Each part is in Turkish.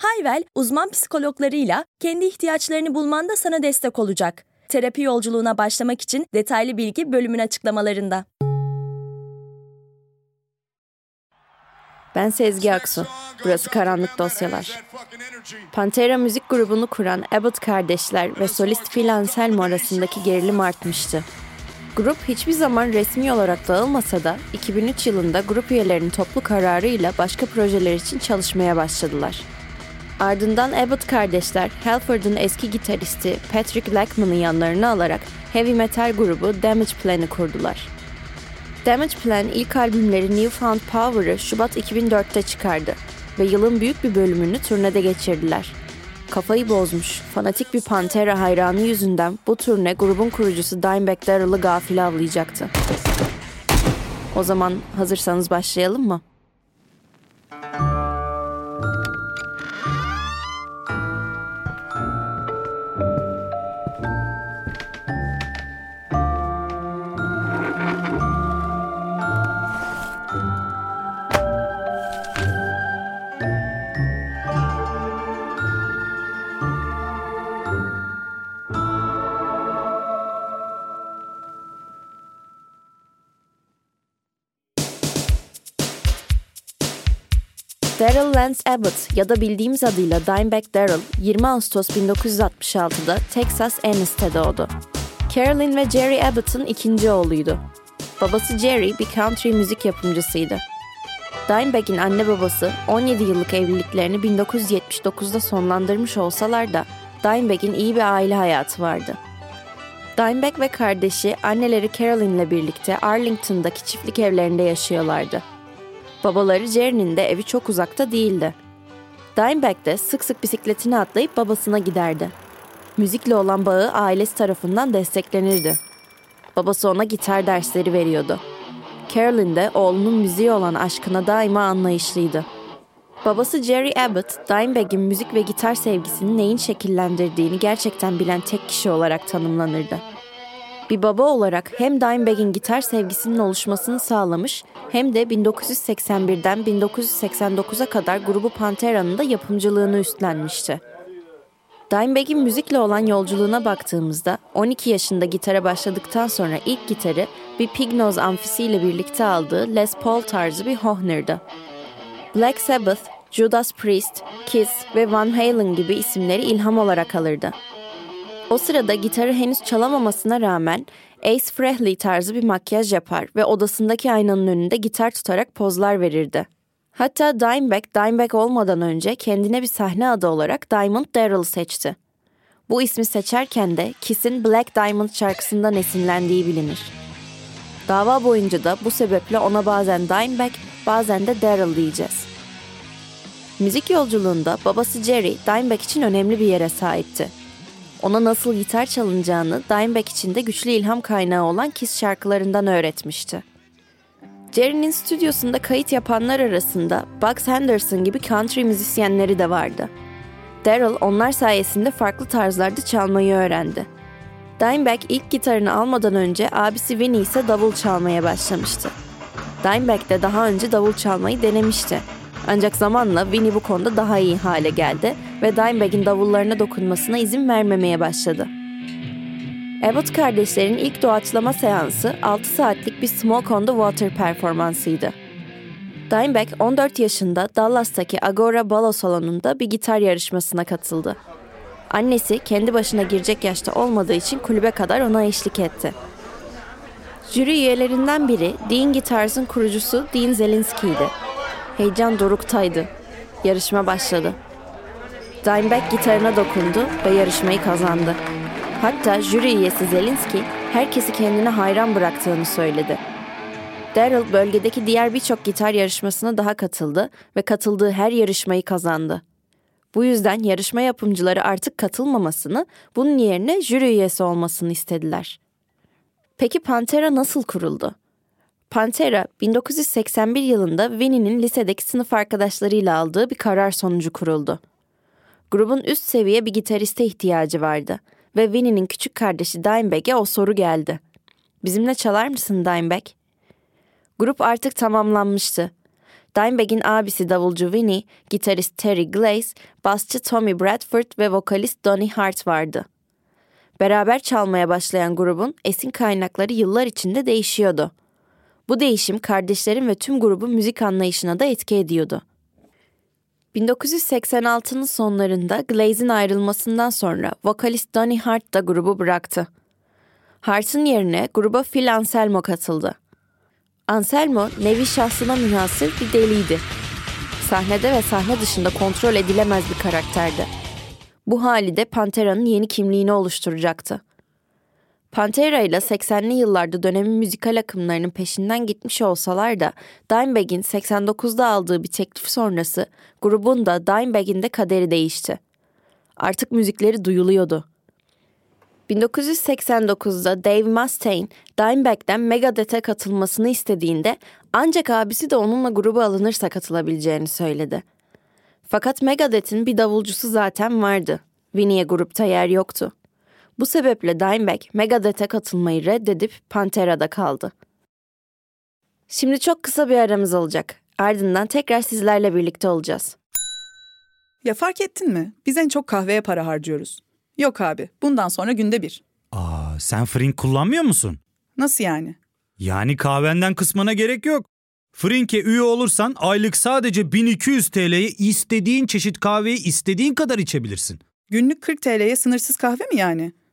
Hayvel, uzman psikologlarıyla kendi ihtiyaçlarını bulmanda sana destek olacak. Terapi yolculuğuna başlamak için detaylı bilgi bölümün açıklamalarında. Ben Sezgi Aksu. Burası Karanlık Dosyalar. Pantera müzik grubunu kuran Abbott kardeşler ve solist Phil Anselmo arasındaki gerilim artmıştı. Grup hiçbir zaman resmi olarak dağılmasa da 2003 yılında grup üyelerinin toplu kararıyla başka projeler için çalışmaya başladılar. Ardından Abbott kardeşler Halford'un eski gitaristi Patrick Blackman'ı yanlarına alarak heavy metal grubu Damage Plan'ı kurdular. Damage Plan ilk albümleri Newfound Power'ı Şubat 2004'te çıkardı ve yılın büyük bir bölümünü turnede geçirdiler. Kafayı bozmuş, fanatik bir Pantera hayranı yüzünden bu turne grubun kurucusu Dimebag Darrell'ı gafil avlayacaktı. O zaman hazırsanız başlayalım mı? Daryl Lance Abbott ya da bildiğimiz adıyla Dimebag Daryl 20 Ağustos 1966'da Texas Ennis'te doğdu. Carolyn ve Jerry Abbott'ın ikinci oğluydu. Babası Jerry bir country müzik yapımcısıydı. Dimebag'in anne babası 17 yıllık evliliklerini 1979'da sonlandırmış olsalar da Dimebag'in iyi bir aile hayatı vardı. Dimebag ve kardeşi anneleri Carolyn ile birlikte Arlington'daki çiftlik evlerinde yaşıyorlardı. Babaları Jerry'nin de evi çok uzakta değildi. Dimebag de sık sık bisikletini atlayıp babasına giderdi. Müzikle olan bağı ailesi tarafından desteklenirdi. Babası ona gitar dersleri veriyordu. Carolyn de oğlunun müziğe olan aşkına daima anlayışlıydı. Babası Jerry Abbott, Dimebag'in müzik ve gitar sevgisini neyin şekillendirdiğini gerçekten bilen tek kişi olarak tanımlanırdı. Bir baba olarak hem Dimebag'in gitar sevgisinin oluşmasını sağlamış hem de 1981'den 1989'a kadar grubu Pantera'nın da yapımcılığını üstlenmişti. Dimebag'in müzikle olan yolculuğuna baktığımızda 12 yaşında gitara başladıktan sonra ilk gitarı bir Pignoz amfisiyle birlikte aldığı Les Paul tarzı bir Hohner'dı. Black Sabbath, Judas Priest, Kiss ve Van Halen gibi isimleri ilham olarak alırdı. O sırada gitarı henüz çalamamasına rağmen Ace Frehley tarzı bir makyaj yapar ve odasındaki aynanın önünde gitar tutarak pozlar verirdi. Hatta Dimebag, Dimebag olmadan önce kendine bir sahne adı olarak Diamond Daryl seçti. Bu ismi seçerken de Kiss'in Black Diamond şarkısından esinlendiği bilinir. Dava boyunca da bu sebeple ona bazen Dimebag, bazen de Daryl diyeceğiz. Müzik yolculuğunda babası Jerry, Dimebag için önemli bir yere sahipti ona nasıl gitar çalınacağını Dimebag için de güçlü ilham kaynağı olan Kiss şarkılarından öğretmişti. Jerry'nin stüdyosunda kayıt yapanlar arasında Bugs Henderson gibi country müzisyenleri de vardı. Daryl onlar sayesinde farklı tarzlarda çalmayı öğrendi. Dimebag ilk gitarını almadan önce abisi Winnie ise davul çalmaya başlamıştı. Dimebag de daha önce davul çalmayı denemişti ancak zamanla Winnie bu konuda daha iyi hale geldi ve Dimebag'in davullarına dokunmasına izin vermemeye başladı. Abbott kardeşlerin ilk doğaçlama seansı 6 saatlik bir Smoke on the Water performansıydı. Dimebag 14 yaşında Dallas'taki Agora Balo salonunda bir gitar yarışmasına katıldı. Annesi kendi başına girecek yaşta olmadığı için kulübe kadar ona eşlik etti. Jüri üyelerinden biri Dean Guitars'ın kurucusu Dean Zelinski'ydi Heyecan doruktaydı. Yarışma başladı. Dimebag gitarına dokundu ve yarışmayı kazandı. Hatta jüri üyesi Zelinski herkesi kendine hayran bıraktığını söyledi. Daryl bölgedeki diğer birçok gitar yarışmasına daha katıldı ve katıldığı her yarışmayı kazandı. Bu yüzden yarışma yapımcıları artık katılmamasını, bunun yerine jüri üyesi olmasını istediler. Peki Pantera nasıl kuruldu? Pantera 1981 yılında Winnie'nin lisedeki sınıf arkadaşlarıyla aldığı bir karar sonucu kuruldu. Grubun üst seviye bir gitariste ihtiyacı vardı ve Winnie'nin küçük kardeşi Dimebag'e o soru geldi. Bizimle çalar mısın Dimebag? Grup artık tamamlanmıştı. Dimebag'in abisi davulcu Winnie, gitarist Terry Glaze, basçı Tommy Bradford ve vokalist Donny Hart vardı. Beraber çalmaya başlayan grubun esin kaynakları yıllar içinde değişiyordu. Bu değişim kardeşlerin ve tüm grubun müzik anlayışına da etki ediyordu. 1986'nın sonlarında Glaze'in ayrılmasından sonra vokalist Donny Hart da grubu bıraktı. Hart'ın yerine gruba Phil Anselmo katıldı. Anselmo, nevi şahsına münhasır bir deliydi. Sahnede ve sahne dışında kontrol edilemez bir karakterdi. Bu hali de Pantera'nın yeni kimliğini oluşturacaktı. Pantera ile 80'li yıllarda dönemin müzikal akımlarının peşinden gitmiş olsalar da Dimebag'in 89'da aldığı bir teklif sonrası grubun da Dimebag'in de kaderi değişti. Artık müzikleri duyuluyordu. 1989'da Dave Mustaine, Dimebag'den Megadeth'e katılmasını istediğinde ancak abisi de onunla gruba alınırsa katılabileceğini söyledi. Fakat Megadeth'in bir davulcusu zaten vardı. Winnie'ye grupta yer yoktu. Bu sebeple Dimebag Megadeth'e katılmayı reddedip Pantera'da kaldı. Şimdi çok kısa bir aramız olacak. Ardından tekrar sizlerle birlikte olacağız. Ya fark ettin mi? Biz en çok kahveye para harcıyoruz. Yok abi, bundan sonra günde bir. Aa, sen Frink kullanmıyor musun? Nasıl yani? Yani kahvenden kısmına gerek yok. Frink'e üye olursan aylık sadece 1200 TL'ye istediğin çeşit kahveyi istediğin kadar içebilirsin. Günlük 40 TL'ye sınırsız kahve mi yani?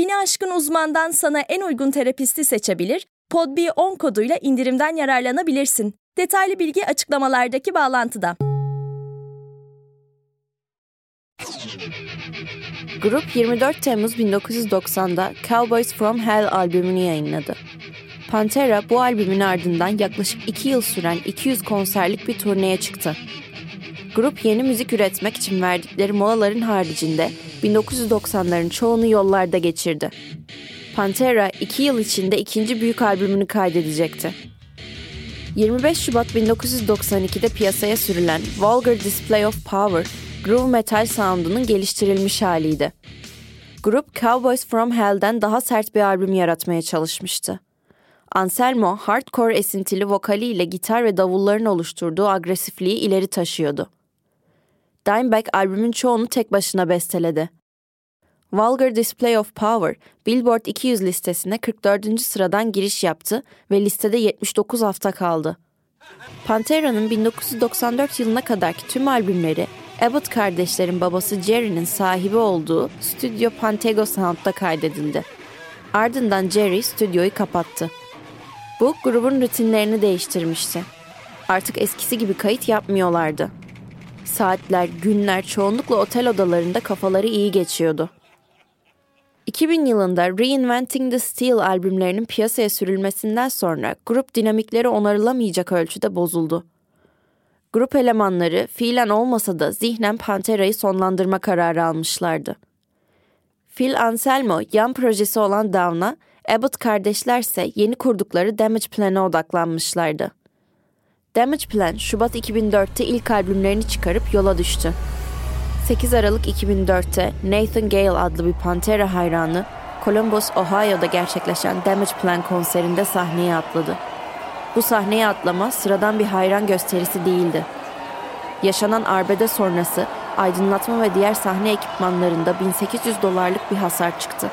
Bini aşkın uzmandan sana en uygun terapisti seçebilir, PodB10 koduyla indirimden yararlanabilirsin. Detaylı bilgi açıklamalardaki bağlantıda. Grup 24 Temmuz 1990'da Cowboys from Hell albümünü yayınladı. Pantera bu albümün ardından yaklaşık 2 yıl süren 200 konserlik bir turneye çıktı. Grup yeni müzik üretmek için verdikleri molaların haricinde 1990'ların çoğunu yollarda geçirdi. Pantera 2 yıl içinde ikinci büyük albümünü kaydedecekti. 25 Şubat 1992'de piyasaya sürülen Vulgar Display of Power, groove metal sound'unun geliştirilmiş haliydi. Grup Cowboys from Hell'den daha sert bir albüm yaratmaya çalışmıştı. Anselmo, hardcore esintili vokaliyle gitar ve davulların oluşturduğu agresifliği ileri taşıyordu. Dimebag albümün çoğunu tek başına besteledi. Vulgar Display of Power, Billboard 200 listesine 44. sıradan giriş yaptı ve listede 79 hafta kaldı. Pantera'nın 1994 yılına kadarki tüm albümleri Abbott kardeşlerin babası Jerry'nin sahibi olduğu Stüdyo Pantego Sound'da kaydedildi. Ardından Jerry stüdyoyu kapattı. Bu grubun rutinlerini değiştirmişti. Artık eskisi gibi kayıt yapmıyorlardı. Saatler, günler çoğunlukla otel odalarında kafaları iyi geçiyordu. 2000 yılında Reinventing the Steel albümlerinin piyasaya sürülmesinden sonra grup dinamikleri onarılamayacak ölçüde bozuldu. Grup elemanları fiilen olmasa da zihnen Pantera'yı sonlandırma kararı almışlardı. Phil Anselmo yan projesi olan Down'a, Abbott kardeşlerse yeni kurdukları Damage Plan'a odaklanmışlardı. Damage Plan, Şubat 2004'te ilk albümlerini çıkarıp yola düştü. 8 Aralık 2004'te Nathan Gale adlı bir Pantera hayranı, Columbus, Ohio'da gerçekleşen Damage Plan konserinde sahneye atladı. Bu sahneye atlama sıradan bir hayran gösterisi değildi. Yaşanan arbede sonrası aydınlatma ve diğer sahne ekipmanlarında 1800 dolarlık bir hasar çıktı.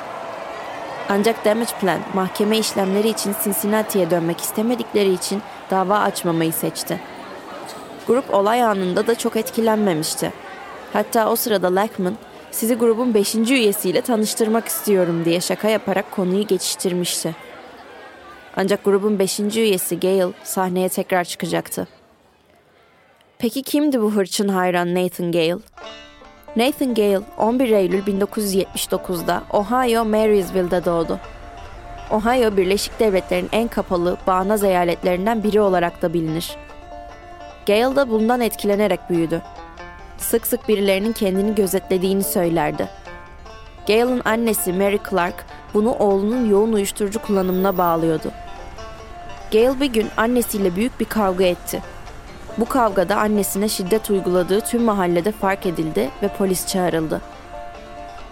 Ancak Damage Plan mahkeme işlemleri için Cincinnati'ye dönmek istemedikleri için dava açmamayı seçti. Grup olay anında da çok etkilenmemişti. Hatta o sırada Lackman, sizi grubun 5. üyesiyle tanıştırmak istiyorum diye şaka yaparak konuyu geçiştirmişti. Ancak grubun 5. üyesi Gail sahneye tekrar çıkacaktı. Peki kimdi bu hırçın hayran Nathan Gale? Nathan Gale 11 Eylül 1979'da Ohio Marysville'de doğdu. Ohio Birleşik Devletler'in en kapalı, bağnaz eyaletlerinden biri olarak da bilinir. Gale da bundan etkilenerek büyüdü. Sık sık birilerinin kendini gözetlediğini söylerdi. Gale'ın annesi Mary Clark bunu oğlunun yoğun uyuşturucu kullanımına bağlıyordu. Gale bir gün annesiyle büyük bir kavga etti bu kavgada annesine şiddet uyguladığı tüm mahallede fark edildi ve polis çağrıldı.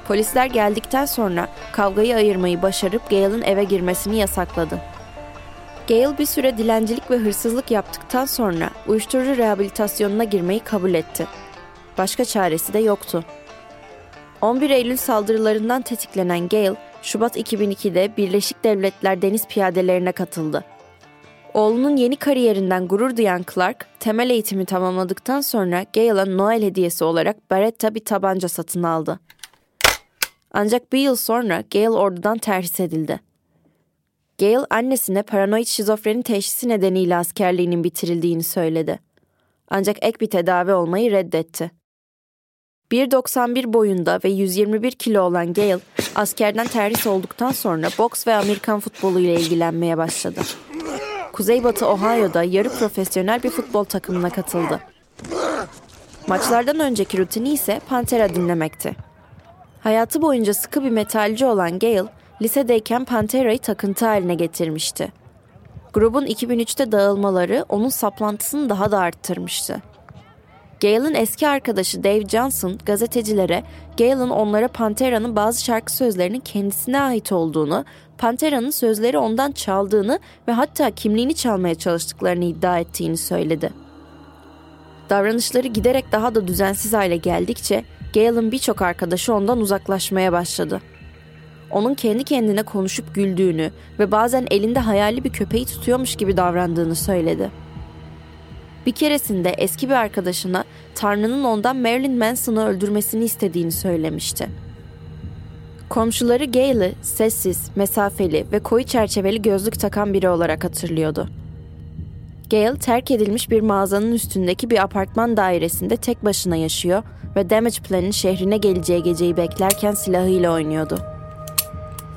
Polisler geldikten sonra kavgayı ayırmayı başarıp Gale'ın eve girmesini yasakladı. Gale bir süre dilencilik ve hırsızlık yaptıktan sonra uyuşturucu rehabilitasyonuna girmeyi kabul etti. Başka çaresi de yoktu. 11 Eylül saldırılarından tetiklenen Gale, Şubat 2002'de Birleşik Devletler Deniz Piyadelerine katıldı. Oğlunun yeni kariyerinden gurur duyan Clark, temel eğitimi tamamladıktan sonra Gale'a Noel hediyesi olarak Beretta bir tabanca satın aldı. Ancak bir yıl sonra Gale ordudan terhis edildi. Gale annesine paranoid şizofreni teşhisi nedeniyle askerliğinin bitirildiğini söyledi. Ancak ek bir tedavi olmayı reddetti. 1.91 boyunda ve 121 kilo olan Gale, askerden terhis olduktan sonra boks ve Amerikan futbolu ile ilgilenmeye başladı. Kuzeybatı Ohio'da yarı profesyonel bir futbol takımına katıldı. Maçlardan önceki rutini ise Pantera dinlemekti. Hayatı boyunca sıkı bir metalci olan Gale, lisedeyken Pantera'yı takıntı haline getirmişti. Grubun 2003'te dağılmaları onun saplantısını daha da arttırmıştı. Gale'ın eski arkadaşı Dave Johnson gazetecilere Gale'ın onlara Pantera'nın bazı şarkı sözlerinin kendisine ait olduğunu, Pantera'nın sözleri ondan çaldığını ve hatta kimliğini çalmaya çalıştıklarını iddia ettiğini söyledi. Davranışları giderek daha da düzensiz hale geldikçe Gale'ın birçok arkadaşı ondan uzaklaşmaya başladı. Onun kendi kendine konuşup güldüğünü ve bazen elinde hayali bir köpeği tutuyormuş gibi davrandığını söyledi. Bir keresinde eski bir arkadaşına Tanrı'nın ondan Marilyn Manson'ı öldürmesini istediğini söylemişti. Komşuları Gale'ı sessiz, mesafeli ve koyu çerçeveli gözlük takan biri olarak hatırlıyordu. Gale terk edilmiş bir mağazanın üstündeki bir apartman dairesinde tek başına yaşıyor ve Damage Plan'in şehrine geleceği geceyi beklerken silahıyla oynuyordu.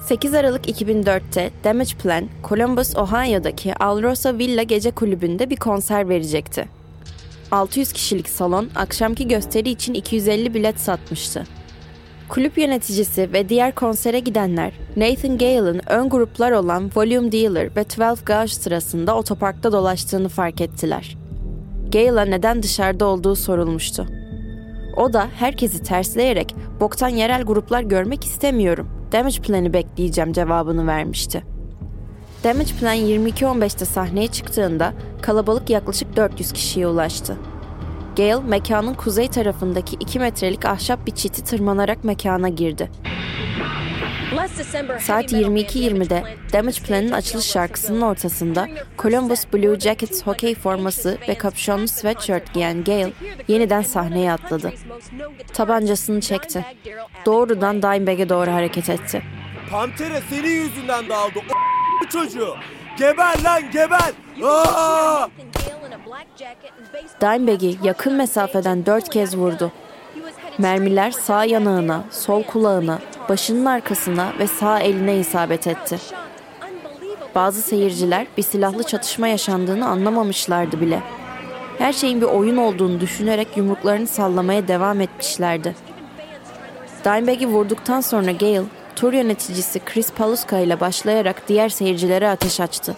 8 Aralık 2004'te Damage Plan, Columbus, Ohio'daki Alrosa Villa Gece Kulübü'nde bir konser verecekti. 600 kişilik salon akşamki gösteri için 250 bilet satmıştı. Kulüp yöneticisi ve diğer konsere gidenler Nathan Gale'ın ön gruplar olan Volume Dealer ve 12 Gauge sırasında otoparkta dolaştığını fark ettiler. Gale'a neden dışarıda olduğu sorulmuştu. O da herkesi tersleyerek boktan yerel gruplar görmek istemiyorum Damage Plan'ı bekleyeceğim cevabını vermişti. Damage Plan 22.15'te sahneye çıktığında kalabalık yaklaşık 400 kişiye ulaştı. Gale mekanın kuzey tarafındaki 2 metrelik ahşap bir çiti tırmanarak mekana girdi. Saat 22.20'de Damage Plan'ın açılış şarkısının ortasında Columbus Blue Jackets hokey forması ve kapşonlu sweatshirt giyen Gale yeniden sahneye atladı. Tabancasını çekti. Doğrudan Dimebag'e doğru hareket etti. Pantera senin yüzünden dağıldı o çocuğu. Geber lan geber. Aa! Dimebag'i yakın mesafeden dört kez vurdu. Mermiler sağ yanağına, sol kulağına, başının arkasına ve sağ eline isabet etti. Bazı seyirciler bir silahlı çatışma yaşandığını anlamamışlardı bile. Her şeyin bir oyun olduğunu düşünerek yumruklarını sallamaya devam etmişlerdi. Dimebag'i vurduktan sonra Gale, tur yöneticisi Chris Paluska ile başlayarak diğer seyircilere ateş açtı.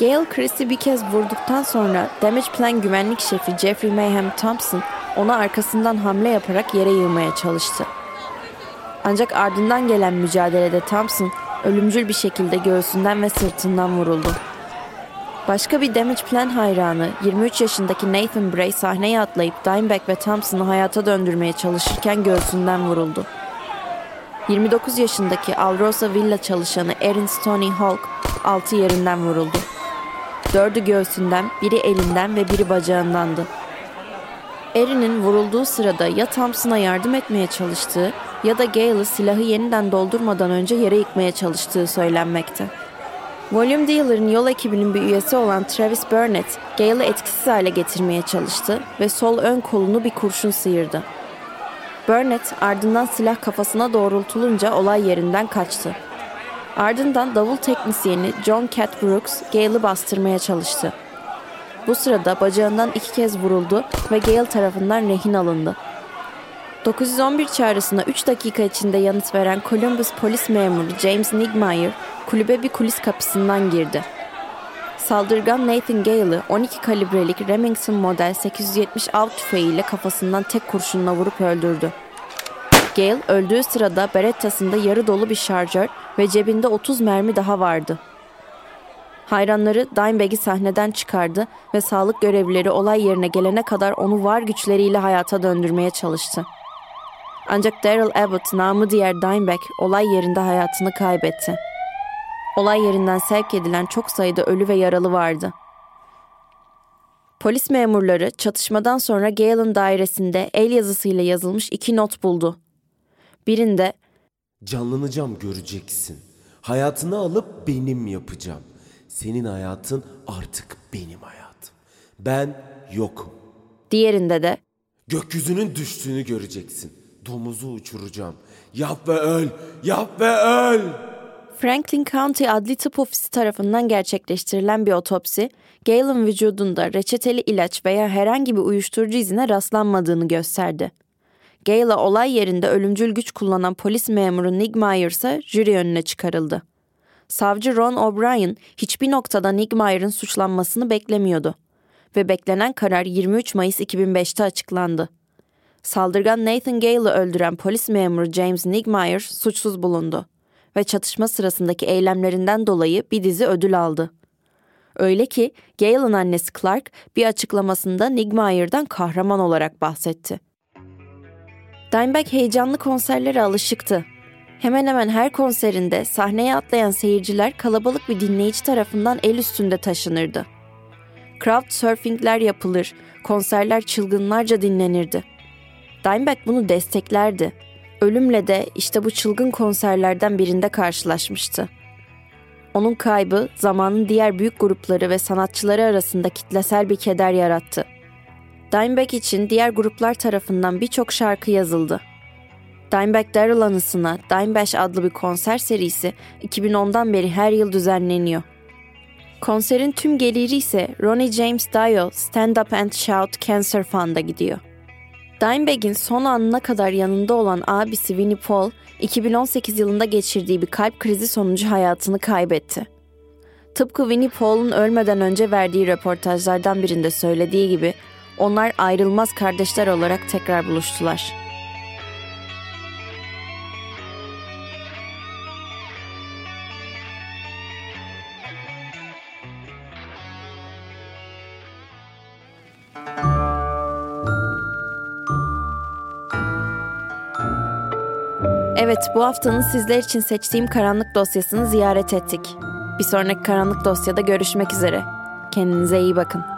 Gale Chris'i bir kez vurduktan sonra Damage Plan güvenlik şefi Jeffrey Mayhem Thompson ona arkasından hamle yaparak yere yığmaya çalıştı. Ancak ardından gelen mücadelede Thompson ölümcül bir şekilde göğsünden ve sırtından vuruldu. Başka bir Damage Plan hayranı 23 yaşındaki Nathan Bray sahneye atlayıp Dimebag ve Thompson'ı hayata döndürmeye çalışırken göğsünden vuruldu. 29 yaşındaki Alrosa Villa çalışanı Erin Stoney Hulk altı yerinden vuruldu. Dördü göğsünden, biri elinden ve biri bacağındandı. Erin'in vurulduğu sırada ya Thompson'a yardım etmeye çalıştığı ya da Gale'ı silahı yeniden doldurmadan önce yere yıkmaya çalıştığı söylenmekte. Volume Dealer'ın yol ekibinin bir üyesi olan Travis Burnett, Gale'ı etkisiz hale getirmeye çalıştı ve sol ön kolunu bir kurşun sıyırdı. Burnett ardından silah kafasına doğrultulunca olay yerinden kaçtı. Ardından davul teknisyeni John Cat Brooks Gale'ı bastırmaya çalıştı. Bu sırada bacağından iki kez vuruldu ve Gale tarafından rehin alındı. 911 çağrısına 3 dakika içinde yanıt veren Columbus polis memuru James Nigmeyer kulübe bir kulis kapısından girdi. Saldırgan Nathan Gale'ı 12 kalibrelik Remington model 870 av tüfeğiyle kafasından tek kurşunla vurup öldürdü. Gale öldüğü sırada berettasında yarı dolu bir şarjör ve cebinde 30 mermi daha vardı. Hayranları Dimebag'i sahneden çıkardı ve sağlık görevlileri olay yerine gelene kadar onu var güçleriyle hayata döndürmeye çalıştı. Ancak Daryl Abbott namı diğer Dimebag olay yerinde hayatını kaybetti. Olay yerinden sevk edilen çok sayıda ölü ve yaralı vardı. Polis memurları çatışmadan sonra Gale'ın dairesinde el yazısıyla yazılmış iki not buldu. Birinde Canlanacağım göreceksin. Hayatını alıp benim yapacağım. Senin hayatın artık benim hayatım. Ben yokum. diğerinde de Gökyüzünün düştüğünü göreceksin. Domuzu uçuracağım. Yap ve öl. Yap ve öl. Franklin County Adli Tıp Ofisi tarafından gerçekleştirilen bir otopsi, Gale'ın vücudunda reçeteli ilaç veya herhangi bir uyuşturucu izine rastlanmadığını gösterdi. Gale'a olay yerinde ölümcül güç kullanan polis memuru Nick Meyer ise jüri önüne çıkarıldı. Savcı Ron O'Brien hiçbir noktada Nick Meyer'ın suçlanmasını beklemiyordu ve beklenen karar 23 Mayıs 2005'te açıklandı. Saldırgan Nathan Gale'ı öldüren polis memuru James Nigmeyer suçsuz bulundu ve çatışma sırasındaki eylemlerinden dolayı bir dizi ödül aldı. Öyle ki Gale'ın annesi Clark bir açıklamasında Nigmeyer'dan kahraman olarak bahsetti. Dimebag heyecanlı konserlere alışıktı. Hemen hemen her konserinde sahneye atlayan seyirciler kalabalık bir dinleyici tarafından el üstünde taşınırdı. Crowd surfingler yapılır, konserler çılgınlarca dinlenirdi. Dimebag bunu desteklerdi. Ölümle de işte bu çılgın konserlerden birinde karşılaşmıştı. Onun kaybı zamanın diğer büyük grupları ve sanatçıları arasında kitlesel bir keder yarattı. Dimebag için diğer gruplar tarafından birçok şarkı yazıldı. Dimebag Darrell anısına Dimebash adlı bir konser serisi 2010'dan beri her yıl düzenleniyor. Konserin tüm geliri ise Ronnie James Dio Stand Up and Shout Cancer Fund'a gidiyor. Dimebag'in son anına kadar yanında olan abisi Winnie Paul, 2018 yılında geçirdiği bir kalp krizi sonucu hayatını kaybetti. Tıpkı Winnie Paul'un ölmeden önce verdiği röportajlardan birinde söylediği gibi, onlar ayrılmaz kardeşler olarak tekrar buluştular. Evet, bu haftanın sizler için seçtiğim karanlık dosyasını ziyaret ettik. Bir sonraki karanlık dosyada görüşmek üzere. Kendinize iyi bakın.